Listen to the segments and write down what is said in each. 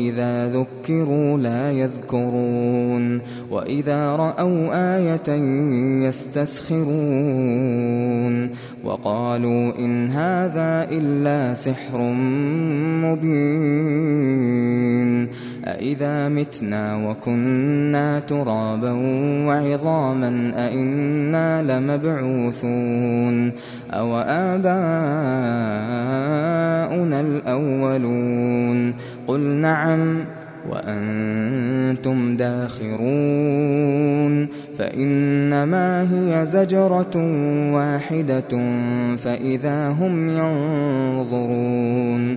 وإذا ذكروا لا يذكرون وإذا رأوا آية يستسخرون وقالوا إن هذا إلا سحر مبين أإذا متنا وكنا ترابا وعظاما أإنا لمبعوثون أو آباؤنا الأولون قل نعم وأنتم داخرون فإنما هي زجرة واحدة فإذا هم ينظرون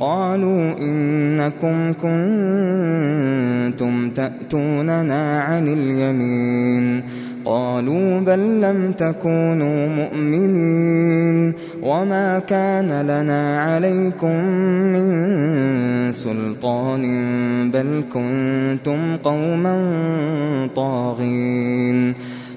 قالوا إنكم كنتم تأتوننا عن اليمين. قالوا بل لم تكونوا مؤمنين. وما كان لنا عليكم من سلطان بل كنتم قوما طاغين.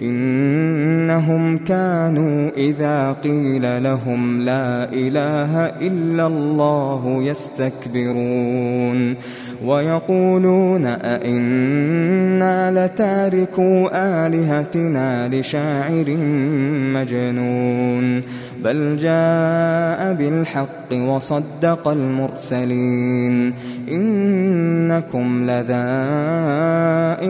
إنهم كانوا إذا قيل لهم لا إله إلا الله يستكبرون ويقولون أئنا لتاركوا آلهتنا لشاعر مجنون بل جاء بالحق وصدق المرسلين إنكم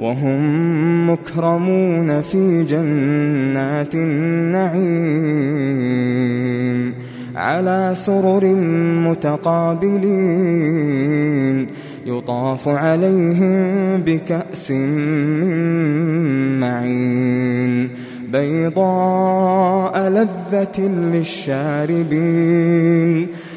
وهم مكرمون في جنات النعيم على سرر متقابلين يطاف عليهم بكأس من معين بيضاء لذة للشاربين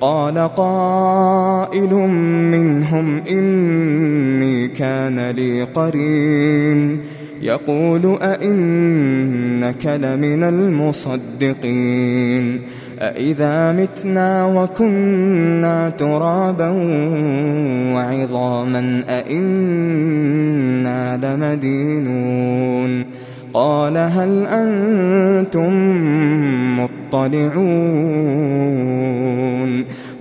قال قائل منهم إني كان لي قرين. يقول أئنك لمن المصدقين. أإذا متنا وكنا ترابا وعظاما أئنا لمدينون. قال هل أنتم مطلعون؟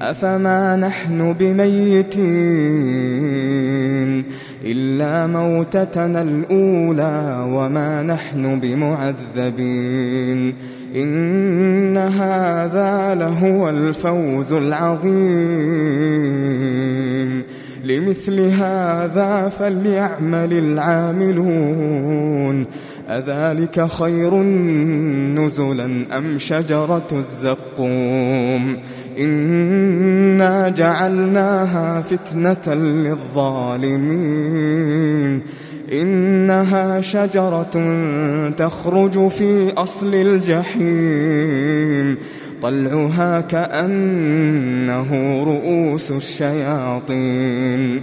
أفما نحن بميتين إلا موتتنا الأولى وما نحن بمعذبين إن هذا لهو الفوز العظيم لمثل هذا فليعمل العاملون أذلك خير نزلا أم شجرة الزقوم إنا جعلناها فتنة للظالمين إنها شجرة تخرج في أصل الجحيم طلعها كأنه رؤوس الشياطين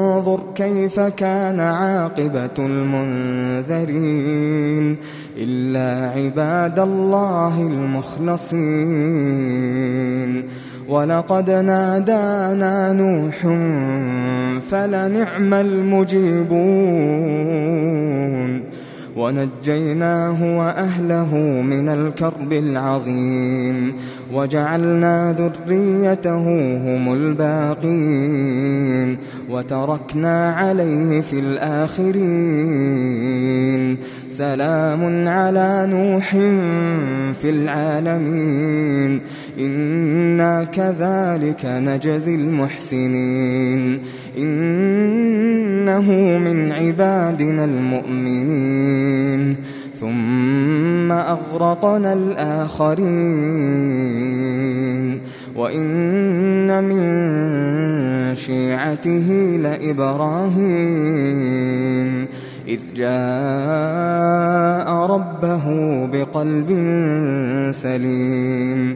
كيف كان عاقبة المنذرين إلا عباد الله المخلصين. ولقد نادانا نوح فلنعم المجيبون. ونجيناه وأهله من الكرب العظيم وجعلنا ذريته هم الباقين وتركنا عليه في الآخرين سلام على نوح في العالمين إنا كذلك نجزي المحسنين إنه من عبادنا المؤمنين. ثم أغرقنا الآخرين. وإن من شيعته لإبراهيم. إذ جاء ربه بقلب سليم.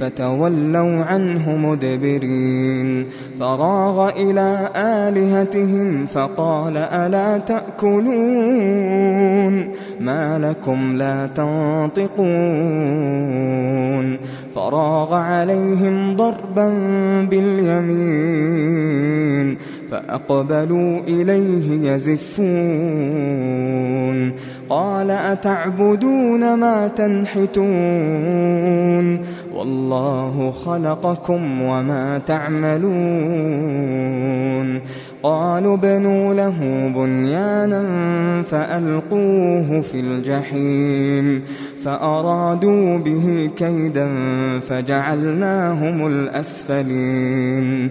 فتولوا عنه مدبرين. فراغ إلى آلهتهم فقال ألا تأكلون؟ ما لكم لا تنطقون. فراغ عليهم ضربا باليمين. فأقبلوا إليه يزفون. قال أتعبدون ما تنحتون؟ والله خلقكم وما تعملون. قالوا بنوا له بنيانا فألقوه في الجحيم. فأرادوا به كيدا فجعلناهم الأسفلين.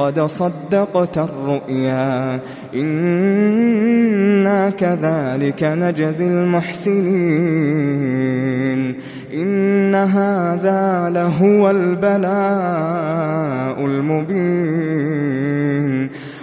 قد صدقت الرؤيا. إنا كذلك نجزي المحسنين. إن هذا لهو البلاء المبين.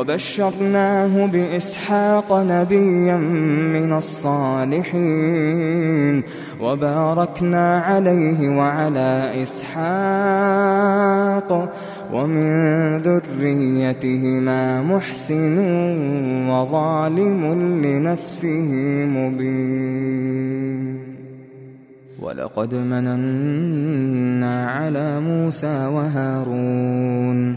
وبشرناه بإسحاق نبيا من الصالحين وباركنا عليه وعلى إسحاق ومن ذريتهما محسن وظالم لنفسه مبين. ولقد مننا على موسى وهارون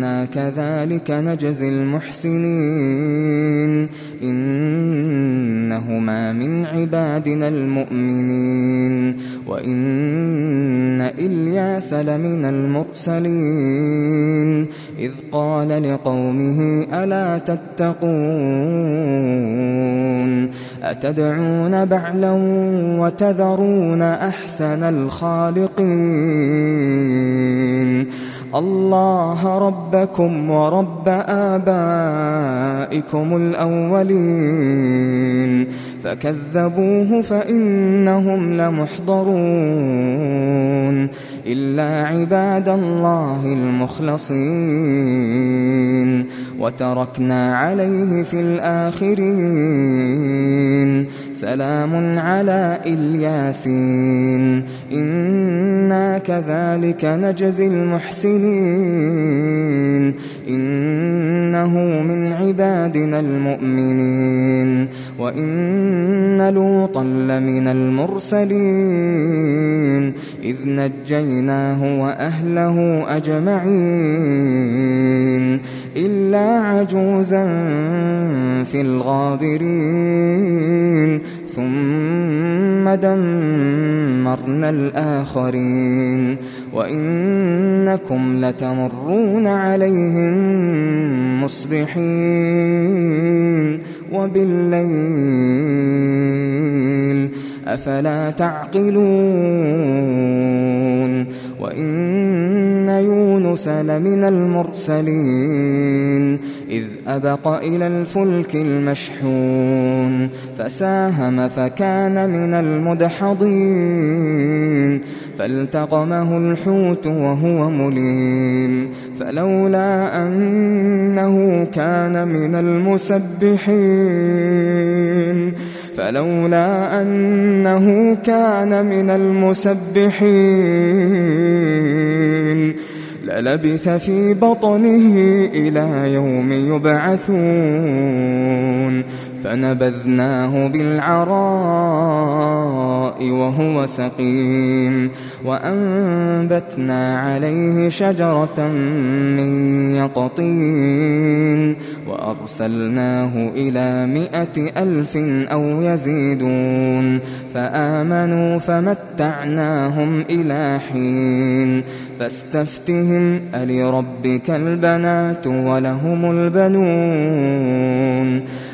إنا كذلك نجزي المحسنين إنهما من عبادنا المؤمنين وإن إلياس لمن المرسلين إذ قال لقومه ألا تتقون أتدعون بعلا وتذرون أحسن الخالقين الله ربكم ورب آبائكم الأولين. فكذبوه فإنهم لمحضرون. إلا عباد الله المخلصين. وتركنا عليه في الآخرين. سلام على إلياسين. إنا كذلك نجزي المحسنين. إنه من عبادنا المؤمنين. وإن لوطا لمن المرسلين. إذ نجيناه وأهله أجمعين. إلا عجوزا في الغابرين. ثم دمرنا الآخرين. وإنكم لتمرون عليهم مصبحين. وبالليل أفلا تعقلون. وإن يونس لمن المرسلين إذ أبق إلى الفلك المشحون فساهم فكان من المدحضين فالتقمه الحوت وهو مليم فلولا أنه كان من المسبحين فلولا أنه كان من المسبحين للبث في بطنه إلى يوم يبعثون. فنبذناه بالعراء وهو سقيم وأنبتنا عليه شجرة من يقطين وأرسلناه إلى مائة ألف أو يزيدون فآمنوا فمتعناهم إلى حين فاستفتهم ألربك البنات ولهم البنون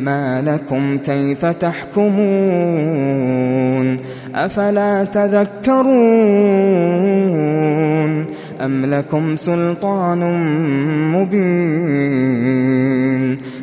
ما لكم كيف تحكمون أفلا تذكرون أم لكم سلطان مبين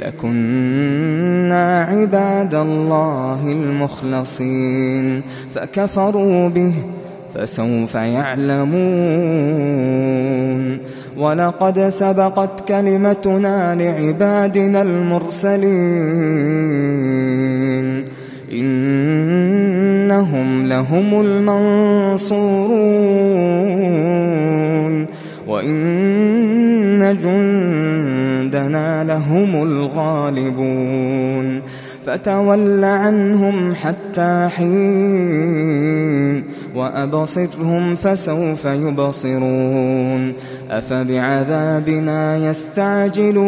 لكنا عباد الله المخلصين. فكفروا به فسوف يعلمون. ولقد سبقت كلمتنا لعبادنا المرسلين. إنهم لهم المنصورون. وإن جندنا لهم الغالبون فتول عنهم حتى حين وأبصرهم فسوف يبصرون أفبعذابنا يستعجلون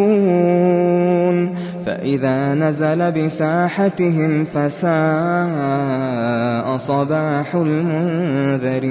فإذا نزل بساحتهم فساء صباح المنذرين